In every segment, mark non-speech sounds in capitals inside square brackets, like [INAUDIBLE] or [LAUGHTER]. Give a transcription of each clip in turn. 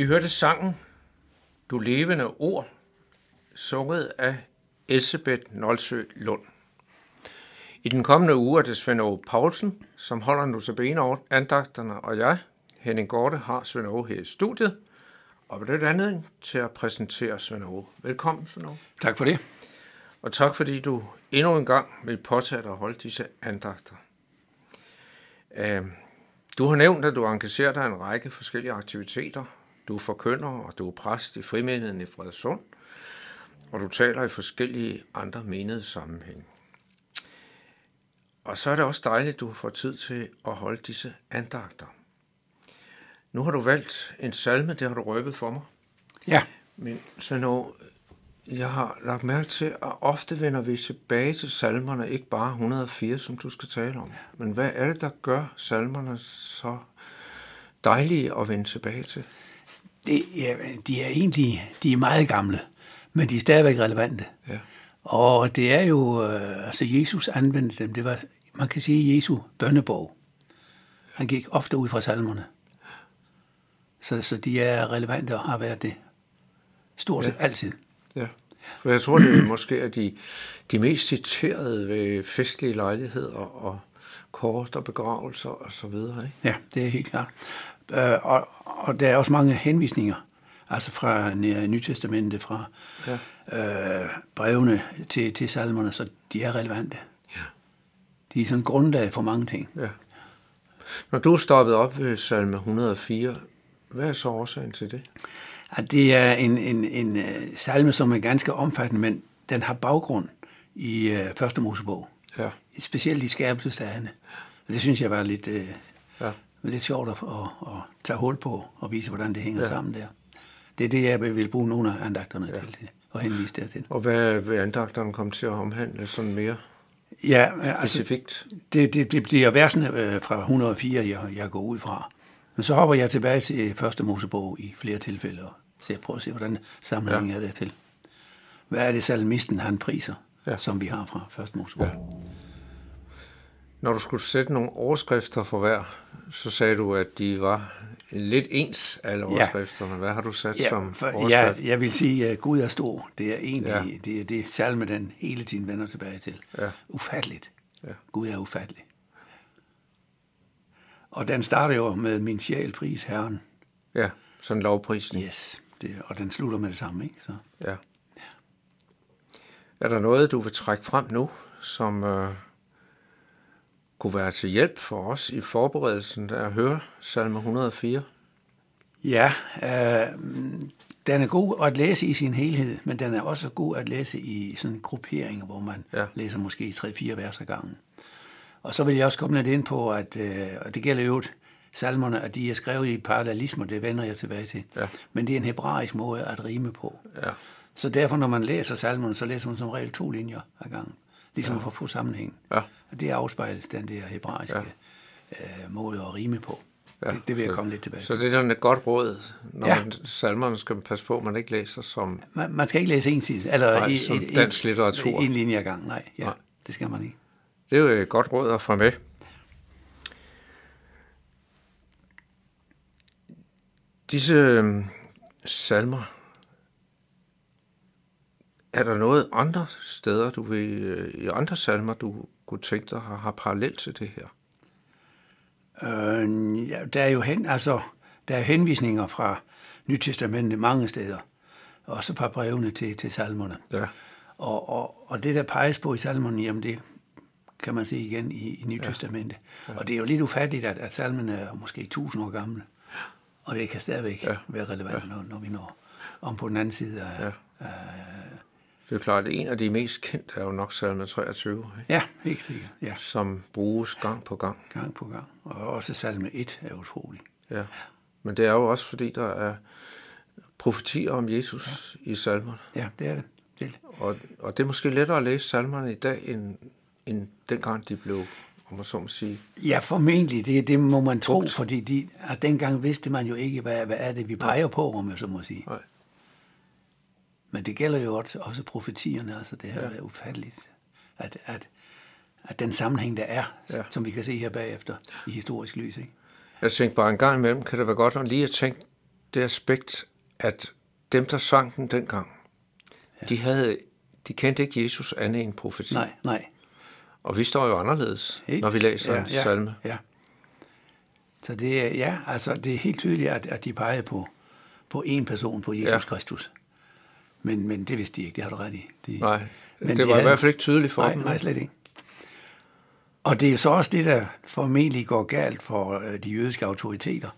Vi hørte sangen Du levende ord, sunget af Elsebeth Nolsø Lund. I den kommende uge er det Svend Aage Poulsen, som holder nu til bene andagterne, og jeg, Henning Gorte, har Svend Aage her i studiet, og det er andet til at præsentere Svend Aage. Velkommen, Svend Aage. Tak for det. Og tak fordi du endnu en gang vil påtage dig at holde disse andagter. Øhm, du har nævnt, at du engagerer dig i en række forskellige aktiviteter. Du er forkynder, og du er præst i frimenigheden i Fredersund, og du taler i forskellige andre menede sammenhænge. Og så er det også dejligt, at du får tid til at holde disse andagter. Nu har du valgt en salme, det har du røbet for mig. Ja. Men Svend jeg har lagt mærke til, at ofte vender vi tilbage til salmerne, ikke bare 104, som du skal tale om. Men hvad er det, der gør salmerne så dejlige at vende tilbage til? Det, ja, de er egentlig de er meget gamle, men de er stadigvæk relevante. Ja. Og det er jo, øh, altså Jesus anvendte dem, det var, man kan sige, Jesu bønnebog. Han gik ofte ud fra salmerne. Så, så de er relevante og har været det stort set ja. altid. Ja, for jeg tror, det er måske er de, de mest citerede ved festlige lejligheder og kort og begravelser og så videre. Ikke? Ja, det er helt klart. Øh, og, og der er også mange henvisninger, altså fra Nytestamentet, fra ja. øh, brevene til, til salmerne, så de er relevante. Ja. De er sådan grundlag for mange ting. Ja. Når du stoppet op ved salme 104, hvad er så årsagen til det? At det er en, en, en uh, salme, som er ganske omfattende, men den har baggrund i uh, Første Mosebog. Ja. Specielt i skærpelsesdagene. Det synes jeg var lidt, uh, Ja. Lidt sjovt at, at, at tage hul på og vise, hvordan det hænger Ja. sammen der. Det er det, jeg vil bruge nogle af andagterne ja. til og henvise dertil. Og hvad vil andagterne komme til at omhandle sådan mere Ja, altså, specifikt? det, det, det bliver versene øh, fra 104, jeg, jeg går ud fra. Men så hopper jeg tilbage til første Mosebog i flere tilfælde, og så jeg prøver at se, hvordan sammenhængen ja. er der til. Hvad er det salmisten, han priser, ja. som vi har fra første Mosebog? Ja. Når du skulle sætte nogle overskrifter for hver, så sagde du, at de var lidt ens, alle overskrifterne. Hvad har du sat Ja, som overskrift? ja, jeg vil sige, at Gud er stor. Det er egentlig Ja. ja. det, er det salme, den hele tiden vender tilbage til. Ja. Ufatteligt. Ja. Gud er ufattelig. Og den starter jo med min sjæl pris Herren. Ja, sådan en lovprisning. Yes. Det, og den slutter med det samme, ikke? Så. Ja. Er der noget, du vil trække frem nu, som øh, kunne være til hjælp for os i forberedelsen af at høre salme 104? Ja, øh, den er god at læse i sin helhed, men den er også god at læse i sådan grupperinger, hvor man Ja. ja. læser måske 3-4 vers ad gangen. Og så vil jeg også komme lidt ind på, at øh, og det gælder jo salmerne, at de er skrevet i parallelismer, det vender jeg tilbage til. Ja. Men det er en hebraisk måde at rime på. Ja. Så derfor, når man læser salmerne, så læser man som regel to linjer ad gangen. Ligesom ja. for at få sammenhæng. Ja. Og det afspejles den der hebraiske ja. øh, måde at rime på. Ja. Det, det vil jeg Så- komme lidt tilbage Så til. det er sådan et godt råd, når ja. Man, salmerne skal man passe på, man ikke læser som... Man, man skal ikke læse en side, eller Nej, i, som i- dansk litteratur. En linje ad gang, nej. Ja, Nej. nej. Det skal man ikke. Det er jo et godt råd at få med. Disse øhm, salmer, er der noget andre steder, du vil, øh, i andre salmer, du kunne tænke dig har, har parallelt til det her? Øh, ja, der er jo hen, altså, der er henvisninger fra Nytestamentet mange steder, også fra brevene til, til salmerne. Ja, Og, og, og det, der peges på i salmerne, jamen det kan man se igen i, i Nytestamentet. Ja. Og det er jo lidt ufatteligt, at, at salmene er måske 1000 år gamle, og det kan stadigvæk Ja. ja. være relevant, når, når vi når om på den anden side af... Ja. Ja, det er klart, at en af de mest kendte er jo nok salme 23, ikke? ja helt sikkert. Ja, som bruges gang på gang. gang på gang. Og også salme 1 er utrolig. Ja. Men det er jo også, fordi der er profetier om Jesus ja. i salmerne. Ja, det er det. det, er det. Og, og det er måske lettere at læse salmerne i dag, end, end dengang de blev, om man så må sige. Ja, formentlig. Det, det må man tro, fordi de, at dengang vidste man jo ikke, hvad, hvad er det, vi peger på, om jeg så må sige. Nej. Men det gælder jo også, også profetierne, altså det her ja. er ufatteligt, at, at, at den sammenhæng, der er, Ja. som vi kan se her bagefter i historisk lys, ikke? Jeg tænkte bare en gang imellem, kan det være godt at lige at tænke det aspekt, at dem, der sang den dengang, ja. de, havde, de kendte ikke Jesus andet end profeti. Nej, nej. Og vi står jo anderledes, Helt- når vi læser ja, en ja, salme. Ja. Så det er, ja, altså det er helt tydeligt, at, at de pegede på, på én person, på Jesus ja. Kristus. Men, men det vidste de ikke, det har du ret i. De, Nej, Men det de var i havde- hvert fald ikke tydeligt for nej, dem. nej, slet ikke. Og det er jo så også det, der formentlig går galt for øh, de jødiske autoriteter.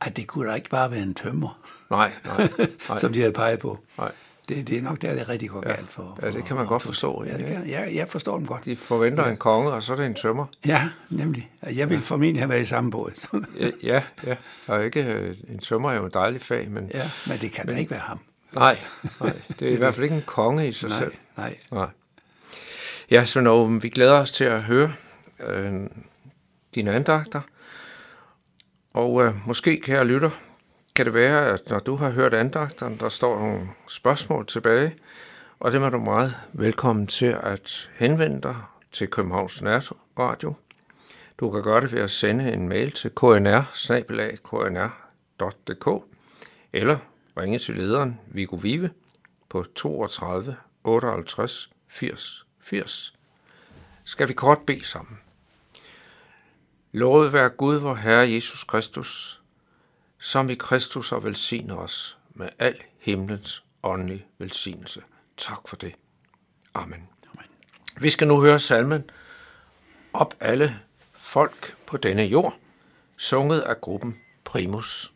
At det kunne da ikke bare være en tømmer, Nej, nej, [LAUGHS] nej. som de havde peget på. nej. Det, det er nok der, det rigtig går Ja. galt for, Ja, det for kan man godt forstå, Ja, det egentlig, kan, ja, jeg forstår dem godt. De forventer en konge, og så er det en tømmer. Ja, nemlig. Jeg ville formentlig have været i samme båd. Ja, Ja, ja. Er ikke, øh, en tømmer er jo en dejlig fag, men ja, men det kan da ikke være ham. Nej, nej, det er i hvert fald ikke en konge i sig Nej, selv. nej. Nej. Ja, Svend Aage, vi glæder os til at høre øh, dine andagter. Og øh, måske, kære lytter, kan det være, at når du har hørt andagterne, der står nogle spørgsmål tilbage, og det er du meget velkommen til at henvende dig til Københavns Nærradio. Du kan gøre det ved at sende en mail til knr eller ringe til lederen Viggo Vive på 32 58 80 80. Skal vi kort bede sammen. Lovet være Gud, vor Herre Jesus Kristus, som i Kristus har velsignet os med al himlens åndelige velsignelse. Tak for det. Amen. Amen. Vi skal nu høre salmen Op alle folk på denne jord, sunget af gruppen Primus.